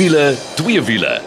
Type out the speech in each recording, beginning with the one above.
wiele, twee wiele.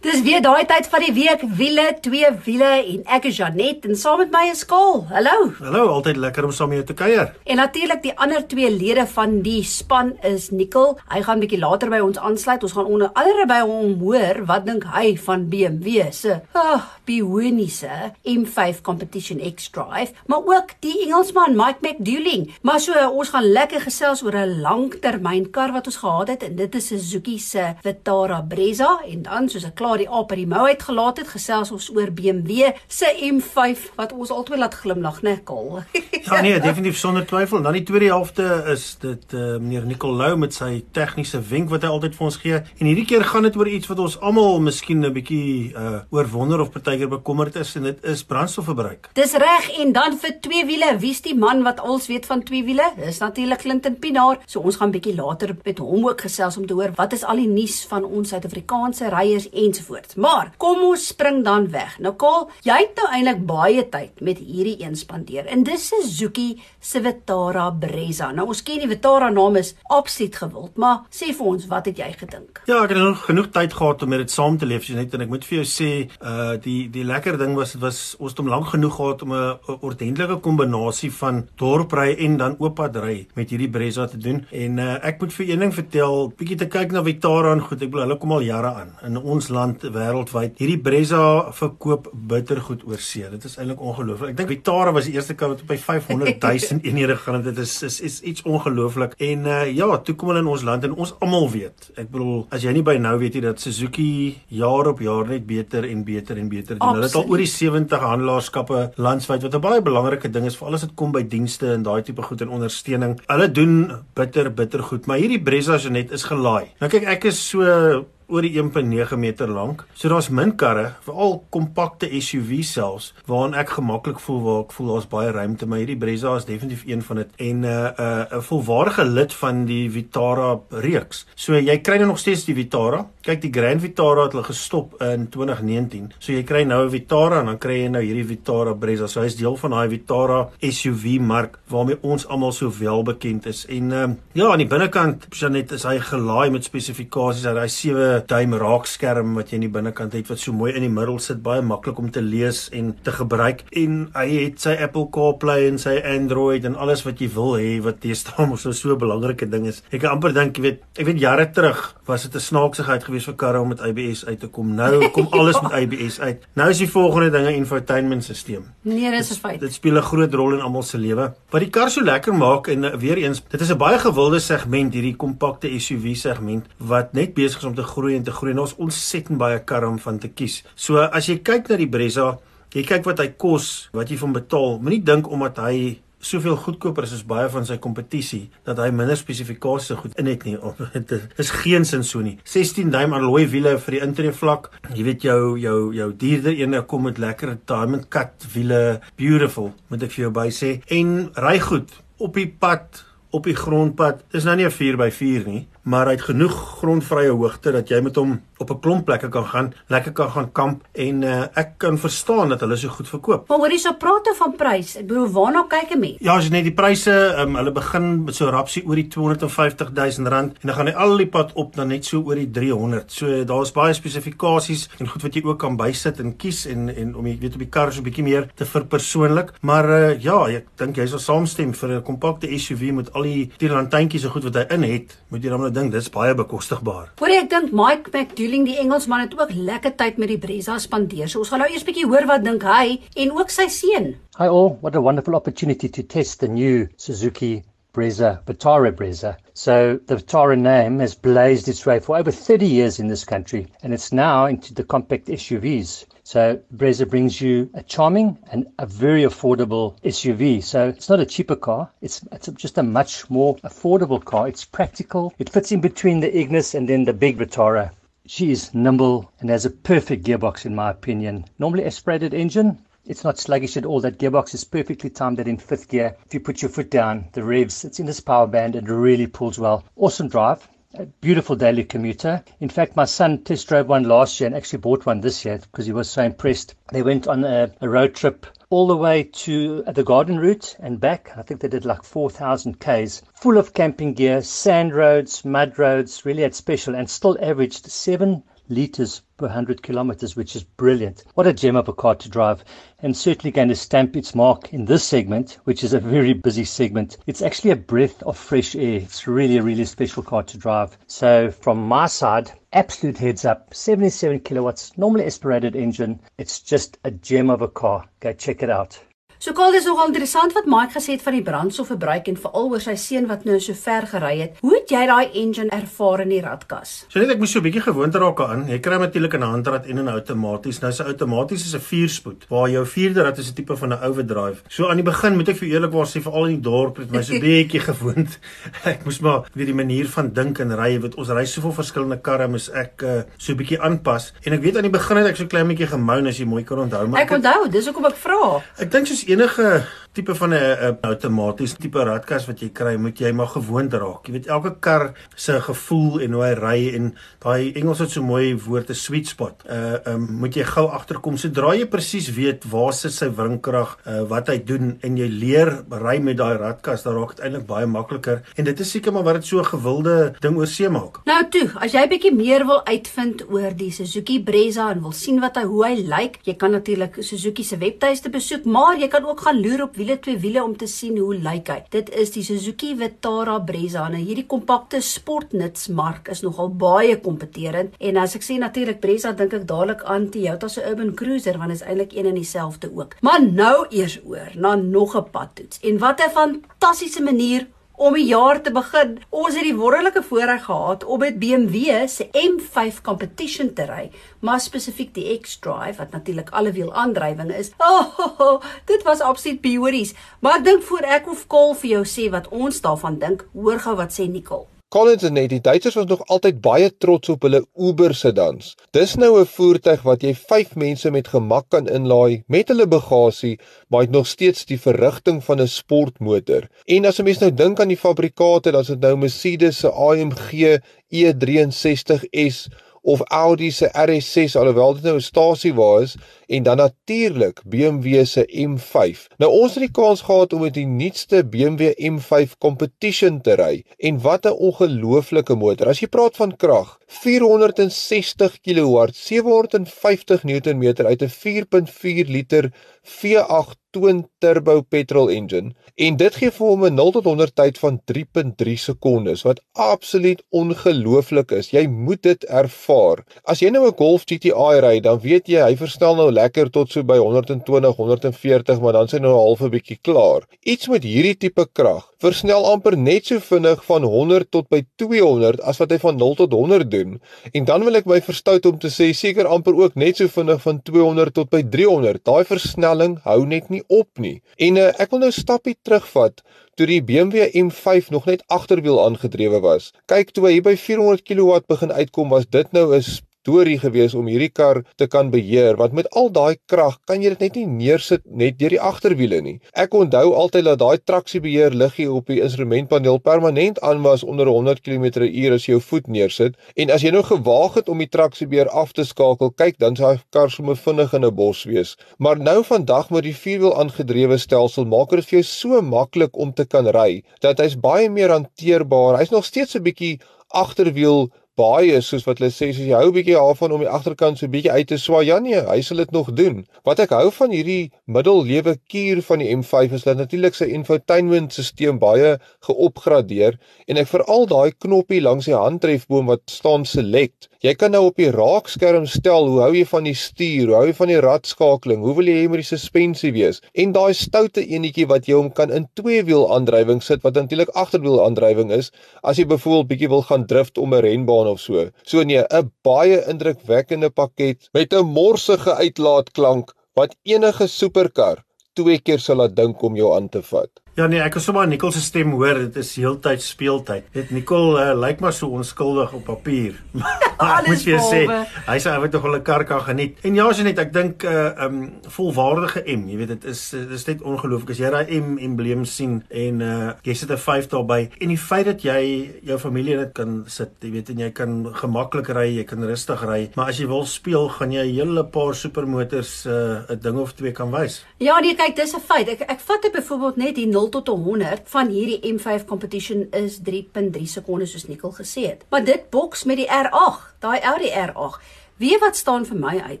Dis weer daai tyd van die week, wiele, twee wiele en ek is Janet en saam met my is Kol. Hallo. Hallo, altyd lekker om saam met jou te kuier. En natuurlik die ander twee lede van die span is Nicole. Hy gaan bietjie later by ons aansluit. Ons gaan onder andere by hom hoor wat dink hy van BMW se ah, bioniese M5 Competition X Drive, maar ook die Engelsman Mike McDouling. Maar so ons gaan lekker gesels oor 'n langtermynkar wat ons gehad het en dit is Suzuki se Vitara Brezza en dan soos 'n klaar die aap uit die mou uitgelaat het, gesels ons oor BMW se M5 wat ons altyd laat glimlag, né, Kol? ja nee, definitief sonder twyfel. Dan die tweede helfte is dit eh uh, meneer Nicolou met sy tegniese wenk wat hy altyd vir ons gee. En hierdie keer gaan dit oor iets wat ons almal miskien 'n bietjie uh oor wonder of partykeer bekommerd is en dit is brandstofverbruik. Dis reg en dan vir twee wiele, wie's die man wat alles weet van twee wiele? Dis natuurlik Clinton Pinaar. So ons gaan bietjie later met hom ook gesels om te hoor wat is al die nuus van ons Suid-Afrikaanse ryers ens ensovoorts. Maar kom ons spring dan weg. Nou Kaal, jy het nou eintlik baie tyd met hierdie een spandeer. En dis Suzuki se Vitara Brezza. Nou ons ken die Vitara naam is absoluut gewild, maar sê vir ons, wat het jy gedink? Ja, ek het nog genoeg tyd gehad om met dit saam te leef, net en ek moet vir jou sê, uh die die lekker ding was dit was ons het hom lank genoeg gehad om 'n ordentlike kombinasie van dorpry en dan ooppadry met hierdie Brezza te doen. En uh ek moet vir een ding vertel, bietjie te kyk na Vitara en goed. Ek bedoel hulle kom al jare aan in ons land land wêreldwyd. Hierdie Brezza verkoop bittergoed oor see. Dit is eintlik ongelooflik. Ek dink Vitara was die eerste kar wat op by 500 000 eenhede gaan. Dit is is is iets ongelooflik. En uh ja, toe kom hulle in ons land en ons almal weet. Ek bedoel, as jy nie by nou weet jy dat Suzuki jaar op jaar net beter en beter en beter doen. Hulle het al oor die 70 handelaarskappe landwyd wat 'n baie belangrike ding is vir alles wat kom by dienste en daai tipe goed en ondersteuning. Hulle doen bitter bitter goed, maar hierdie Brezza se net is gelaai. Nou kyk, ek is so oor die 1.9 meter lank. So daar's min karre, veral kompakte SUV selfs, waarin ek gemaklik voel waar ek voel daar's baie ruimte, maar hierdie Brezza is definitief een van dit en 'n uh, 'n uh, 'n volwaardige lid van die Vitara reeks. So jy kry nou nog steeds die Vitara. Kyk, die Grand Vitara het hulle gestop in 2019. So jy kry nou 'n Vitara en dan kry jy nou hierdie Vitara Brezza. So hy's deel van daai Vitara SUV mark waarmee ons almal so wel bekend is. En uh, ja, aan die binnekant, Janet, is hy gelaai met spesifikasies. Hy 7 duim raakskerm wat jy in die binnekant het wat so mooi in die middel sit, baie maklik om te lees en te gebruik. En hy het sy Apple CarPlay en sy Android en alles wat jy wil hê wat teestaan mos so 'n belangrike ding is. Ek kan amper dink, jy weet, ek weet jare terug was dit 'n snaaksigheid geweest vir karre om met ABS uit te kom. Nou kom alles met ABS uit. Nou is die volgende ding 'n infotainment stelsel. Nee, dis 'n feit. Dit speel 'n groot rol in almal se lewe. Wat die kar so lekker maak en uh, weer eens, dit is 'n baie gewilde segment hierdie kompakte SUV segment wat net besig is om te groei groei en te groei en ons ontsettend baie karre om van te kies. So as jy kyk na die Brezza, jy kyk wat hy kos, wat jy van betaal, moenie dink omdat hy soveel goedkoper is as baie van sy kompetisie dat hy minder spesifikasies goed in het nie. Dit is geen sin so nie. 16 duim alloy wiele vir die intree vlak. Jy weet jou jou jou dierder ene kom met lekker diamond cut wiele, beautiful, moet ek vir jou by sê. En ry goed op die pad op die grondpad. Dis nou nie 'n 4x4 nie, maar hy het genoeg grondvrye hoogte dat jy met hom op 'n klomp plekke kan gaan, lekker kan gaan kamp en uh, ek kan verstaan dat hulle so goed verkoop. Maar hoorie so praat van prys. Ek bedoel waarna kyk 'n mens? Ja, as jy net die pryse, um, hulle begin met so rapsie oor die 250 000 rand en dan gaan hy al die pad op dan net so oor die 300. So daar's baie spesifikasies en goed wat jy ook kan bysit en kies en en om jy weet op die kar so 'n bietjie meer te verpersoonlik. Maar uh, ja, ek dink jy sal saamstem vir 'n kompakte SUV met al die lantuintjies so goed wat hy in het, moet jy dan nou dink dis baie bekostigbaar. Hoorie, ek dink Mike McDonald Dueling die Engelsman het ook lekker tyd met die Brezza spandeer. So ons gaan nou eers bietjie hoor wat dink hy en ook sy seun. Hi all, what a wonderful opportunity to test the new Suzuki Brezza, Vitara Brezza. So the Vitara name has blazed its way for over 30 years in this country and it's now into the compact SUVs. So Brezza brings you a charming and a very affordable SUV. So it's not a cheaper car. It's it's just a much more affordable car. It's practical. It fits in between the Ignis and then the big Vitara. She is nimble and has a perfect gearbox in my opinion. Normally aspirated engine. It's not sluggish at all. That gearbox is perfectly timed at in fifth gear. If you put your foot down, the revs, it's in this power band and really pulls well. Awesome drive a beautiful daily commuter. In fact, my son test drove one last year and actually bought one this year because he was so impressed. They went on a, a road trip all the way to the garden route and back. I think they did like 4,000 Ks, full of camping gear, sand roads, mud roads, really had special, and still averaged seven liters per 100 kilometers, which is brilliant. What a gem of a car to drive, and certainly going to stamp its mark in this segment, which is a very busy segment. It's actually a breath of fresh air. It's really a really special car to drive. So, from my side, absolute heads up 77 kilowatts, normally aspirated engine. It's just a gem of a car. Go check it out. So Karl, dis nogal interessant wat Mike gesê het van die brandstofverbruik en veral oor sy seun wat nou so ver gery het. Hoe het jy daai engine ervaar in die radkas? So net ek moes so 'n bietjie gewoond raak aan. Jy kry natuurlik 'n handrat en 'n outomaties. Nou sy outomaties is 'n 4-spoed waar jou vierde rad is 'n tipe van 'n overdrive. So aan die begin moet ek vir eerlikwaar sê veral in die dorp het my so 'n bietjie gewoond. ek moes maar weet die manier van dink en ry, weet ons ry soveel verskillende karre, moes ek uh, so 'n bietjie aanpas. En ek weet aan die begin het ek so klein bietjie gemou as jy mooi kan onthou, maar ek, ek onthou, dis hoekom ek vra. Ek dink soos enige tipe van 'n outomatiese tipe radkas wat jy kry, moet jy maar gewoond raak. Jy weet elke kar se gevoel en hoe hy ry en daai Engels het so mooi woord 'n sweet spot. Uh um moet jy gou agterkom sodra jy presies weet waar sit sy wringkrag, uh wat hy doen en jy leer ry met daai radkas, dan raak dit eintlik baie makliker en dit is seker maar wat dit so 'n gewilde ding oor see maak. Nou toe, as jy bietjie meer wil uitvind oor die Suzuki Brezza en wil sien wat hy hoe hy lyk, jy kan natuurlik Suzuki se webtuiste besoek, maar jy kan ook gaan loer op wiele twee wiele om te sien hoe lyk hy. Dit is die Suzuki Vitara Brezza. Nou hierdie kompakte sportnutsmark is nogal baie kompeterend en as ek sê natuurlik Brezza dink ek dadelik aan Toyota se Urban Cruiser want is eintlik een en dieselfde ook. Maar nou eers oor na nog 'n padtoets. En wat 'n fantastiese manier om die jaar te begin. Ons het die wonderlike voorreg gehad om met BMW se M5 competition te ry, maar spesifiek die X-Drive wat natuurlik alle wiel aandrywing is. Oh, oh, oh, dit was absoluut beauties. Maar ek dink voor ek of kol vir jou sê wat ons daarvan dink, hoor gou wat sê Nicole. Collins en net die Duitsers was nog altyd baie trots op hulle Uber sedans. Dis nou 'n voertuig wat jy 5 mense met gemak kan inlaai met hulle bagasie, maar dit nog steeds die verrigting van 'n sportmotor. En as 'n mens nou dink aan die fabrikate, dan is dit nou Mercedes se AMG E63S of Audi se RS6 alhoewel dit nou 'n stasie was en dan natuurlik BMW se M5. Nou ons het die kans gehad om met die nuutste BMW M5 competition te ry en wat 'n ongelooflike motor. As jy praat van krag, 460 kW, 750 Nm uit 'n 4.4 liter V8 twin turbo petrol engine en dit gee vir hom 'n 0 tot 100 tyd van 3.3 sekondes wat absoluut ongelooflik is. Jy moet dit ervaar. As jy nou 'n Golf GTI ry, dan weet jy hy versnel nou lekker tot so by 120, 140, maar dan sê nou 'n halfe bietjie klaar. Iets met hierdie tipe krag versnel amper net so vinnig van 100 tot by 200 as wat hy van 0 tot 100 doen. En dan wil ek my verstout om te sê seker amper ook net so vinnig van 200 tot by 300. Daai versnelling hou net nie op nie. En uh, ek wil nou stappie terugvat toe die BMW M5 nog net agterwiel aangedrewe was. Kyk toe hy by 400 kW begin uitkom was dit nou 'n storie gewees om hierdie kar te kan beheer want met al daai krag kan jy dit net nie neersit net deur die agterwiele nie. Ek onthou altyd dat daai traksiebeheer liggie op die instrumentpaneel permanent aan was onder 100 km/h as jy jou voet neersit en as jy nou gewaag het om die traksiebeheer af te skakel, kyk dan sou die kar sommer vinnig in 'n bos wees. Maar nou vandag met die vierwiel aangedrewe stelsel maak dit vir jou so maklik om te kan ry dat hy's baie meer hanteerbaar. Hy's nog steeds 'n bietjie agterwiel baie soos wat hulle sê as jy hou 'n bietjie daarvan om die agterkant so 'n bietjie uit te swaai. Ja nee, hy sal dit nog doen. Wat ek hou van hierdie middellewe kuur van die M5 is dat natuurlik sy infotainmentstelsel baie geopgradeer en ek veral daai knoppie langs die handtrefboom wat staan select. Jy kan nou op die raakskerm stel hoe hou jy van die stuur, hoe hou jy van die radskakeling, hoe wil jy hê met die suspensie wees? En daai stoute enetjie wat jy hom kan in tweewiel aandrywing sit wat natuurlik agterwiel aandrywing is as jy byvoorbeeld bietjie wil gaan drift om 'n renbaan of so. So nee, 'n baie indrukwekkende pakket met 'n morsige uitlaatklank wat enige superkar twee keer sal laat dink om jou aan te vat. Ja nee, ek kan sommer Nicole se stem hoor. Dit is heeltyd speeltyd. Dit Nicole uh, lyk maar so onskuldig op papier. ek moet vir jou sê, hy sê hy het tog 'n kar kan geniet. En ja, Janet, ek dink 'n uh, um volwaardige M, jy weet dit is dit is net ongelooflik as jy daai M embleem sien en uh jy sit 'n 5 daarbey en die feit dat jy jou familie net kan sit, jy weet en jy kan gemaklik ry, jy kan rustig ry, maar as jy wil speel, gaan jy 'n hele paar supermotors uh 'n ding of twee kan wys. Ja, nee, kyk, dis 'n feit. Ek ek vat dit byvoorbeeld net die 0 tot 100 van hierdie M5 competition is 3.3 sekondes soos Nicole gesê het. Maar dit boks met die R8, daai Audi R8. Wie wat staan vir my uit?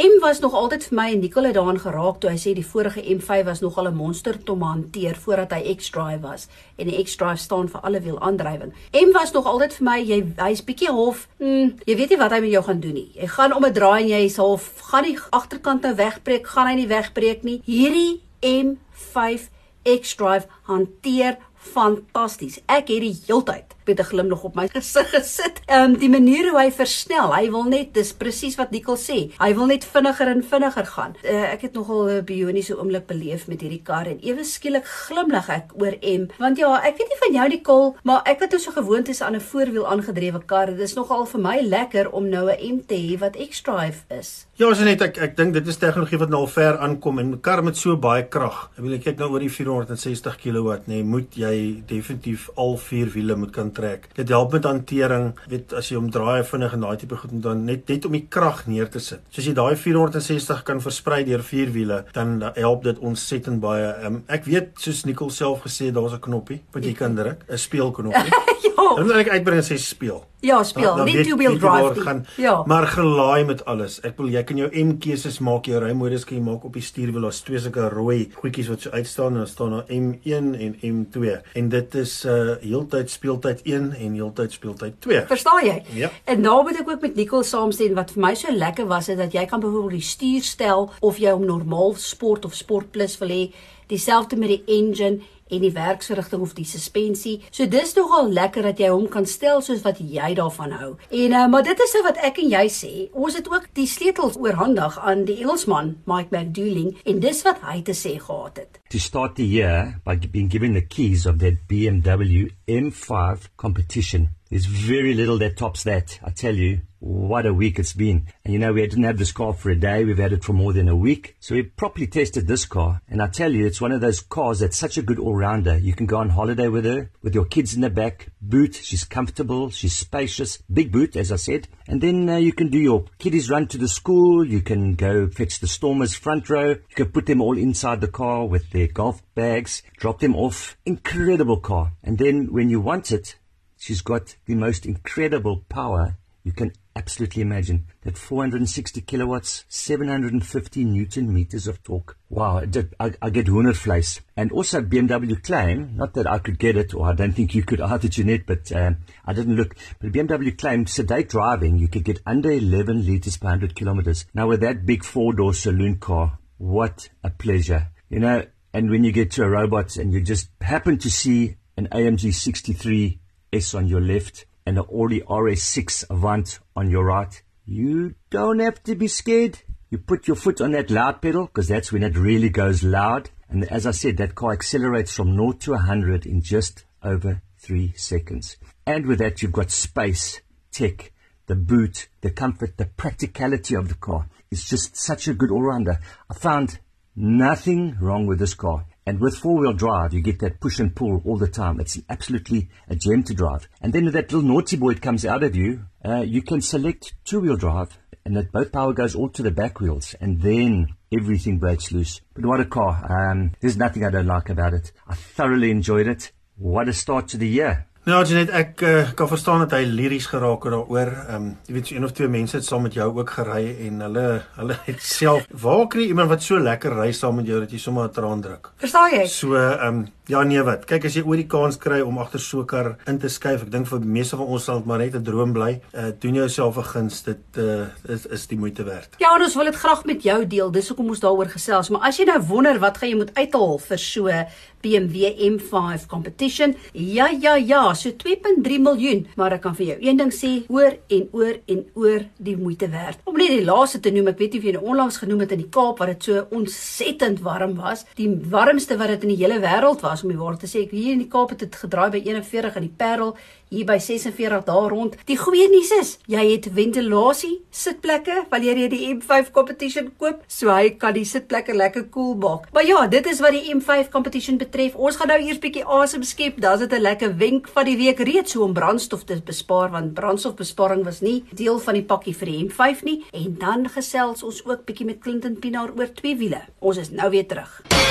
M was nog altyd vir my en Nicole het daaraan geraak toe hy sê die vorige M5 was nogal 'n monster om te hanteer voordat hy X-Drive was en die X-Drive staan vir alle wiel aandrywing. M was nog altyd vir my jy hy's bietjie half, mm, jy weet nie wat hy met jou gaan doen nie. Jy gaan om 'n draai en jy's half gaan die agterkant nou wegbreek, gaan hy nie wegbreek nie. Hierdie M5 X-Drive hanteer fantasties. Ek het die heeltyd met 'n glimlag op my gesig gesit. Ehm um, die manier hoe hy versnel, hy wil net dis presies wat Nicole sê. Hy wil net vinniger en vinniger gaan. Uh, ek het nogal 'n bioniese oomblik beleef met hierdie kar en ewe skielik glimlag ek oor M. Want ja, ek weet nie van jou Nicole, maar ek wat so gewoond is aan 'n voorwiel aangedrewe kar, dit is nogal vir my lekker om nou 'n M te hê wat X-Drive is. Ja, as net ek ek dink dit is tegnologie wat nou al ver aankom en 'n kar met so baie krag. Ek wil kyk nou oor die 460 kW, nê, nee, moet jy definitief al vier wiele moet kan trek. Dit help met hantering, weet as jy hom draai vinnig en daai tipe goed moet dan net net om die krag neer te sit. So as jy daai 460 kan versprei deur vier wiele, dan help dit ontsettend baie. Um, ek weet soos Nicole self gesê daar's 'n knoppie wat jy kan druk, 'n speelknoppie. ja. Dan moet ek uitbring en sê speel. Ja, speel, nie two wheel drive nie. Gaan, ja. Maar gelaai met alles. Ek wil jy kan jou M keuses maak, jou rymodus kan jy maak op die stuurwiel. Daar's twee sulke rooi goedjies wat so uitstaan en dan staan daar M1 en M2. En dit is uh heeltyd speeltyd 1 en heeltyd speeltyd 2. Verstaan jy? Ja. En nou moet ek ook met Nicole saamstem wat vir my so lekker was is dat jy kan byvoorbeeld die stuur stel of jy hom normaal sport of sport plus wil hê, dieselfde met die engine en die werksverrigting of die suspensie. So dis nogal lekker dat jy hom kan stel soos wat jy daarvan hou. En uh, maar dit is nou wat ek en jy sê. Ons het ook die sleutels oorhandig aan die Engelsman Mike McDouling en dis wat hy te sê gehad het. To start the year by being given the keys of that BMW M5 competition. There's very little that tops that. I tell you, what a week it's been. And you know, we didn't have this car for a day. We've had it for more than a week. So we properly tested this car. And I tell you, it's one of those cars that's such a good all-rounder. You can go on holiday with her, with your kids in the back. Boot, she's comfortable, she's spacious. Big boot, as I said. And then uh, you can do your kiddies run to the school. You can go fetch the Stormers front row. You can put them all inside the car with their golf bags, drop them off. Incredible car. And then when you want it, she's got the most incredible power you can absolutely imagine that 460 kilowatts, 750 newton meters of torque. Wow, I, I get hoendervleis. And also BMW claim, not that I could get it, or I don't think you could either, Jeanette, but um, I didn't look. But BMW claimed sedate driving, you could get under 11 liters per 100 kilometers. Now with that big four-door saloon car, what a pleasure. You know, and when you get to a robot and you just happen to see an AMG 63S on your left, and the Audi RS6 Avant on your right, you don't have to be scared. You put your foot on that loud pedal because that's when it really goes loud. And as I said, that car accelerates from 0 to 100 in just over three seconds. And with that, you've got space, tech, the boot, the comfort, the practicality of the car. It's just such a good all-rounder. I found nothing wrong with this car. And with four-wheel drive, you get that push and pull all the time. It's absolutely a gem to drive. And then that little naughty boy comes out of you, uh, you can select two-wheel drive, and that both power goes all to the back wheels, and then everything breaks loose. But what a car! Um, there's nothing I don't like about it. I thoroughly enjoyed it. What a start to the year! Nou Janet, ek uh, kan verstaan dat hy liries geraak het daaroor. Ehm um, jy weet so een of twee mense het saam met jou ook gery en hulle hulle het self waar kry iemand wat so lekker ry saam met jou dat jy sommer 'n traan druk. Verstaan jy? So ehm um, ja nee wat. Kyk as jy ooit die kans kry om agter so 'n kar in te skuif, ek dink vir die meeste van ons sal dit maar net 'n droom bly. Uh doen jouself 'n guns, dit uh is is die moeite werd. Ja, ons wil dit graag met jou deel. Dis hoekom ons daaroor gesels. Maar as jy nou wonder wat gaan jy moet uithaal vir so BMW M5 competition? Ja, ja, ja, was, so 2.3 miljoen, maar ek kan vir jou een ding sê, oor en oor en oor die moeite werd. Om net die laaste te noem, ek weet nie of jy nou onlangs genoem het in die Kaap waar dit so ontsettend warm was, die warmste wat dit in die hele wêreld was om die waarheid te sê. Ek hier in die Kaap het dit gedraai by 41 in die Parel hier by 46 daar rond. Die goeie nuus is, jy het ventilasie sitplekke wanneer jy die M5 competition koop, so hy kan die sitplekke lekker koel cool maak. Maar ja, dit is wat die M5 competition betref. Ons gaan nou eers bietjie asem skep. Dan is dit 'n lekker wenk van die week reeds so om brandstof te bespaar want brandstofbesparing was nie deel van die pakkie vir die M5 nie. En dan gesels ons ook bietjie met Clinton Pinaar oor twee wiele. Ons is nou weer terug.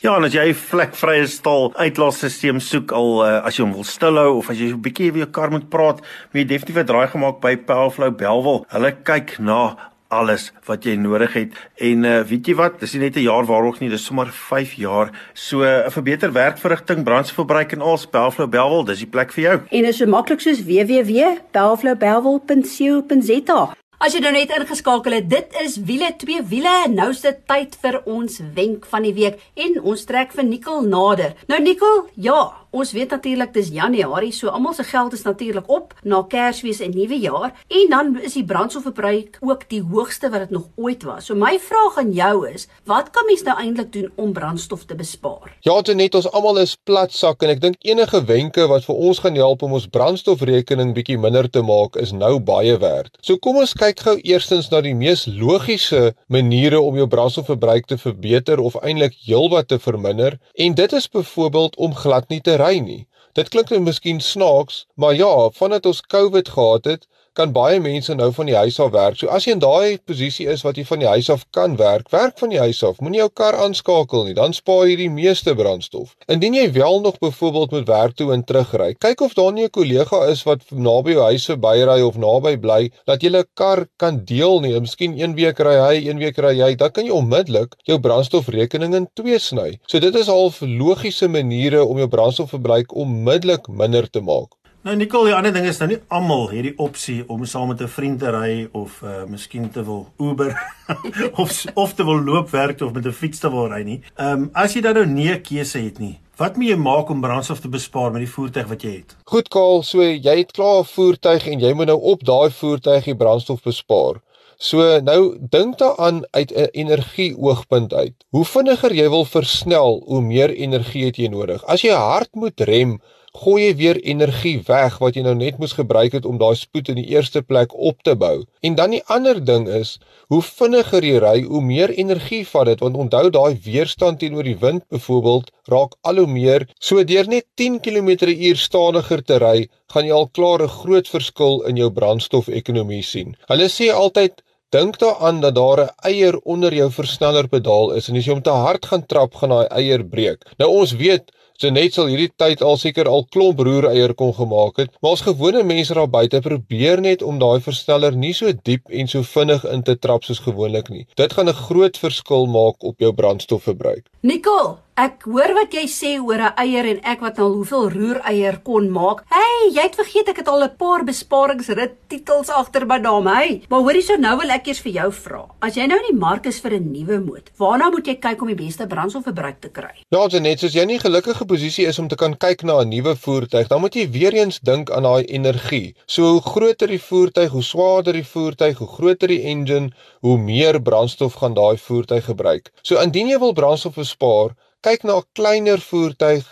Ja, en as jy 'n vlekvrye stal uitlaatstelsel soek al uh, as jy hom wil stilhou of as jy 'n bietjie weer jou kar moet praat, moet jy definitief 'n draai gemaak by Powerflow Belwel. Hulle kyk na alles wat jy nodig het. En uh, weet jy wat? Dis nie net 'n jaar waarog nie dis sommer 5 jaar. So 'n uh, verbeter werkverrigting brandstofverbruik en al Powerflow Belwel dis die plek vir jou. En is so maklik soos www.powerflowbelwel.co.za As jy nou net ingeskakel het, dit is wiele twee wiele. Nou is dit tyd vir ons wenk van die week en ons trek vir Nicole nader. Nou Nicole, ja, Ons weet natuurlik dis Januarie, so almal se geld is natuurlik op na Kersfees en Nuwe Jaar en dan is die brandstofverbruik ook die hoogste wat dit nog ooit was. So my vraag aan jou is, wat kan mens nou eintlik doen om brandstof te bespaar? Ja, dit net ons almal is platsak en ek dink enige wenke wat vir ons gaan help om ons brandstofrekening bietjie minder te maak is nou baie werd. So kom ons kyk gou eerstens na die mees logiese maniere om jou brandstofverbruik te verbeter of eintlik heelwat te verminder en dit is byvoorbeeld om glad nie te ry nie. Dit klink nou miskien snaaks, maar ja, vandat ons COVID gehad het, kan baie mense nou van die huis af werk. So as jy in daai posisie is wat jy van die huis af kan werk, werk van die huis af. Moenie jou kar aanskakel nie, dan spaar jy die meeste brandstof. Indien jy wel nog byvoorbeeld moet werk toe en terugry, kyk of daar nie 'n kollega is wat naby jou huis verbyry of naby bly dat jy 'n kar kan deel nie. Miskien een week ry hy, een week ry jy, dan kan jy onmiddellik jou brandstofrekening in twee sny. So dit is al logiese maniere om jou brandstofverbruik onmiddellik minder te maak. Nou Nicole, die ander ding is nou nie almal hierdie opsie om saam met 'n vriend te ry of uh miskien te wil Uber of of te wil loop werk of met 'n fiets te wil ry nie. Ehm um, as jy dan nou nie 'n keuse het nie, wat moet jy maak om brandstof te bespaar met die voertuig wat jy het? Goed Kaal, so jy het klaar 'n voertuig en jy moet nou op daai voertuig die brandstof bespaar. So nou dink daaraan uit 'n energieoogpunt uit. Hoe vinniger jy wil versnel, hoe meer energie het jy nodig. As jy hard moet rem, gooi jy weer energie weg wat jy nou net moes gebruik het om daai spoed in die eerste plek op te bou. En dan die ander ding is, hoe vinniger jy ry, hoe meer energie vat dit want onthou daai weerstand teenoor die wind byvoorbeeld raak al hoe meer. So deur net 10 km/h stadiger te ry, gaan jy al klaar 'n groot verskil in jou brandstofekonomie sien. Hulle sê altyd Dink daaraan dat daar 'n eier onder jou versnellerpedaal is en as jy hom te hard gaan trap, gaan daai eier breek. Nou ons weet So net sal hierdie tyd al seker al klomp roereier kon gemaak het, maar ons gewone mense daar buite probeer net om daai versneller nie so diep en so vinnig in te trap soos gewoonlik nie. Dit gaan 'n groot verskil maak op jou brandstofverbruik. Nicole, Ek hoor wat jy sê oor 'n eier en ek wat al hoeveel roereier kon maak. Hey, jy het vergeet ek het al 'n paar besparingsrit titels agter my naam, hey. Maar hoorie so nou wil ek eers vir jou vra. As jy nou in die mark is vir 'n nuwe moot, waarna moet jy kyk om die beste brandstofverbruik te kry? Ja, dit net soos jy nie gelukkige posisie is om te kan kyk na 'n nuwe voertuig, dan moet jy weer eens dink aan daai energie. So hoe groter die voertuig, hoe swaarder die voertuig, hoe groter die engine, hoe meer brandstof gaan daai voertuig gebruik. So indien jy wil brandstof bespaar, kyk na 'n kleiner voertuig,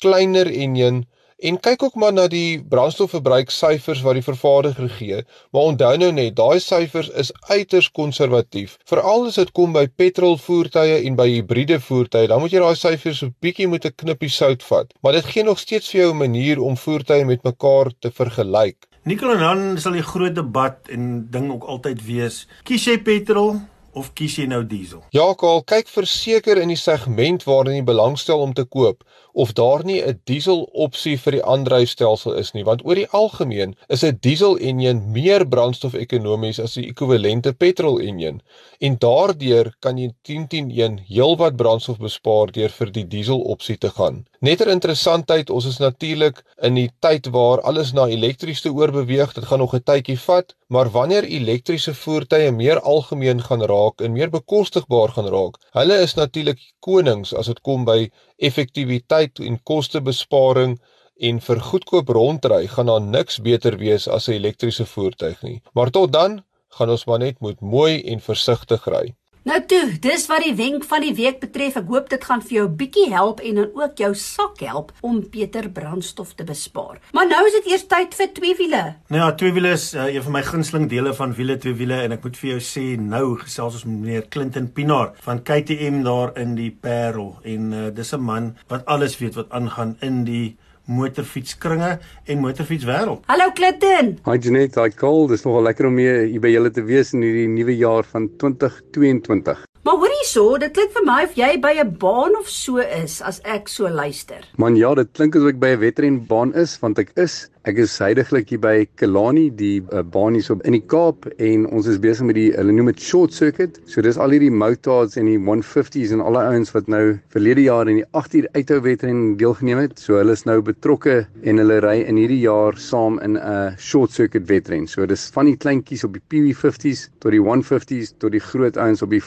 kleiner enjin en kyk ook maar na die brandstofverbruik syfers wat die vervaardiger gee. Maar onthou nou net, daai syfers is uiters konservatief. Veral as dit kom by petrolvoertuie en by hibriede voertuie, dan moet jy daai syfers 'n bietjie met 'n knippie sout vat. Maar dit gee nog steeds vir jou 'n manier om voertuie met mekaar te vergelyk. Nicole en dan sal die groot debat en ding ook altyd wees: kies jy petrol of kies jy nou diesel? Ja, Kaal, kyk verseker in die segment waarin jy belangstel om te koop of daar nie 'n diesel opsie vir die aandryfstelsel is nie, want oor die algemeen is 'n diesel enjin meer brandstofekonomies as die ekwivalente petrol enjin en daardeur kan jy 10-10-1 heelwat brandstof bespaar deur vir die diesel opsie te gaan. Netter interessantheid, ons is natuurlik in die tyd waar alles na elektries te oorbeweeg. Dit gaan nog 'n tydjie vat, maar wanneer elektriese voertuie meer algemeen gaan raak en meer bekostigbaar gaan raak, hulle is natuurlik konings as dit kom by effektiwiteit en kostebesparing en vir goedkoop rondry gaan daar niks beter wees as 'n elektriese voertuig nie. Maar tot dan gaan ons maar net moet mooi en versigtig ry. Nou toe, dis wat die wenk van die week betref. Ek hoop dit gaan vir jou bietjie help en dan ook jou sak help om beter brandstof te bespaar. Maar nou is dit eers tyd vir twee wiele. Nou ja, twee wiele is uh, een van my gunsteling dele van wiele twee wiele en ek moet vir jou sê nou gesels ons met meneer Clinton Pinaar van KTM daar in die Parel en uh, dis 'n man wat alles weet wat aangaan in die motorfietskringe en motorfietswêreld. Hallo Clinton. Hi Janet, hi Cole. Dis nogal lekker om hier by julle te wees in hierdie nuwe jaar van 2022. Maar hoor hierso, dit klink vir my of jy by 'n baan of so is as ek so luister. Man ja, dit klink asof ek by 'n wedrenbaan is want ek is Ek is heidaglik hier by Kelani, die uh, baan hier so in die Kaap en ons is besig met die hulle noem dit short circuit. So dis al hierdie motards en die 150s en al die ouens wat nou verlede jaar in die 8 uur uithou wedren deelgeneem het. So hulle is nou betrokke en hulle ry in hierdie jaar saam in 'n uh, short circuit wedren. So dis van die kleintjies op die PV50s tot die 150s tot die groot ouens op die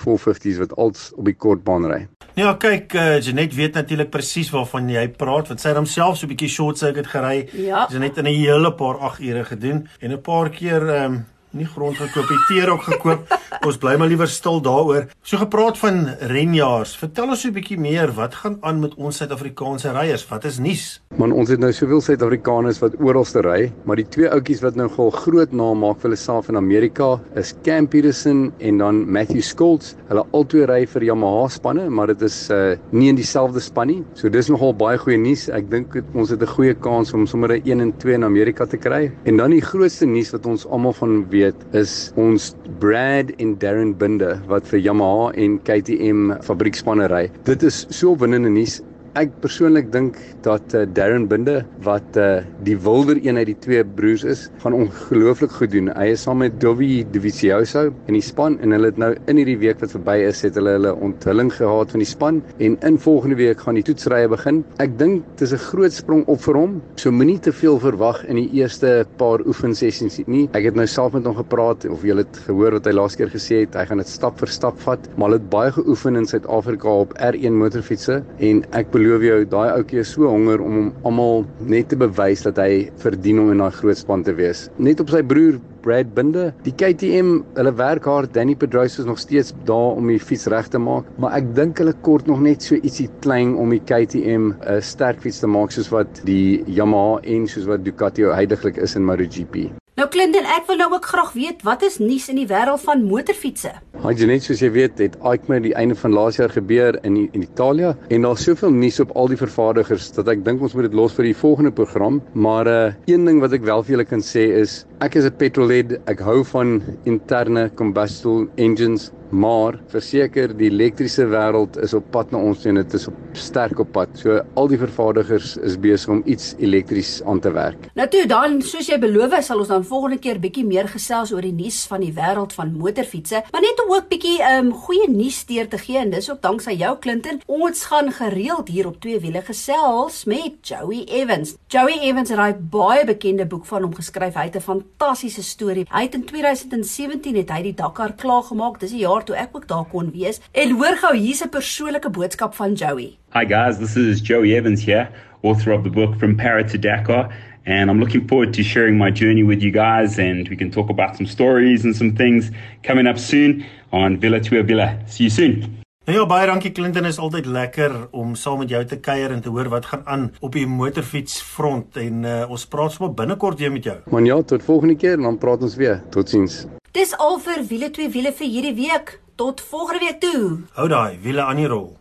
450s wat als op die kortbaan ry. Ja, kyk, uh, Janet weet natuurlik presies waarvan jy praat, want sy het homself so 'n bietjie short circuit gery. Ja. Janet in 'n hele paar 8 ure gedoen en 'n paar keer ehm um, nie grond gekoop, die teer ook gekoop. ons bly maar liewer stil daaroor. So gepraat van renjaars. Vertel ons 'n bietjie meer, wat gaan aan met ons Suid-Afrikaanse ryers? Wat is nuus? Man, ons het nou soveel Suid-Afrikaners wat oralste ry, maar die twee ouetjies wat nou gou groot naam maak vir hulle self in Amerika is Cam Peterson en dan Matthew Skolts. Hulle albei ry vir Yamaha spanne, maar dit is uh nie in dieselfde span nie. So dis nogal baie goeie nuus. Ek dink ons het 'n goeie kans om sommer 'n 1 en 2 in Amerika te kry. En dan die grootste nuus wat ons almal van weet is ons Brad en Darren Binder wat vir Yamaha en KTM fabriekspanne ry. Dit is so winnende nuus ek persoonlik dink dat uh, Darren Binde wat uh, die wilder een uit die twee broers is, gaan ongelooflik goed doen. Hy is saam met Dovi Divizioso in die span en hulle het nou in hierdie week wat verby is, het hulle hulle onthulling gehad van die span en in volgende week gaan die toetsrye begin. Ek dink dis 'n groot sprong op vir hom. So moenie te veel verwag in die eerste paar oefensessies nie. Ek het nou self met hom gepraat of jy het gehoor wat hy laas keer gesê het, hy gaan dit stap vir stap vat, maar hy het baie geoefen in Suid-Afrika op R1 motorfietsse en ek beloof jou, daai ouetjie is so honger om hom almal net te bewys dat hy verdien om in daai groot span te wees. Net op sy broer Brad Binder. Die KTM, hulle werk hard. Danny Pedrosa is nog steeds daar om die fiets reg te maak, maar ek dink hulle kort nog net so ietsie klein om die KTM 'n uh, sterk fiets te maak soos wat die Yamaha en soos wat Ducati heidaglik is in MotoGP. Nou Clinton, ek wil nou ook graag weet wat is nuus in die wêreld van motorfietsse? Haai Janet, soos jy weet, het EICMA die einde van laas jaar gebeur in in Italië en daar's soveel nuus op al die vervaardigers dat ek dink ons moet dit los vir die volgende program, maar uh een ding wat ek wel vir julle kan sê is ek is 'n petrolhead, ek hou van interne combustion engines Maar verseker die elektriese wêreld is op pad na ons en dit is op sterk op pad. So al die vervaardigers is besig om iets elektries aan te werk. Nou toe dan soos jy beloof sal ons dan volgende keer bietjie meer gesels oor die nuus van die wêreld van motorfietsse, maar net om ook bietjie um goeie nuus deur te gee en dis ook danksy jou Clinton. Ons gaan gereeld hier op twee wiele gesels met Joey Evans. Joey Evans het 'n baie bekende boek van hom geskryf. Hy het 'n fantastiese storie. Hy het in 2017 het hy die Dakar klaar gemaak. Dis die jaar jaar toe ek ook daar kon wees. En hoor gou hier's 'n persoonlike boodskap van Joey. Hi guys, this is Joey Evans here, author of the book From Para to Dakar. And I'm looking forward to sharing my journey with you guys, and we can talk about some stories and some things coming up soon on Villa to Villa. See you soon. Nou ja, baie dankie Clinton, is altyd lekker om saam met jou te kuier en te hoor wat gaan aan op die motorfietsfront en uh, ons praat sommer binnekort weer met jou. Man ja, tot volgende keer en dan praat ons weer. Totsiens. Dis al vir wiele twee wiele vir hierdie week. Tot volgende week toe. Hou daai wiele aan die rol.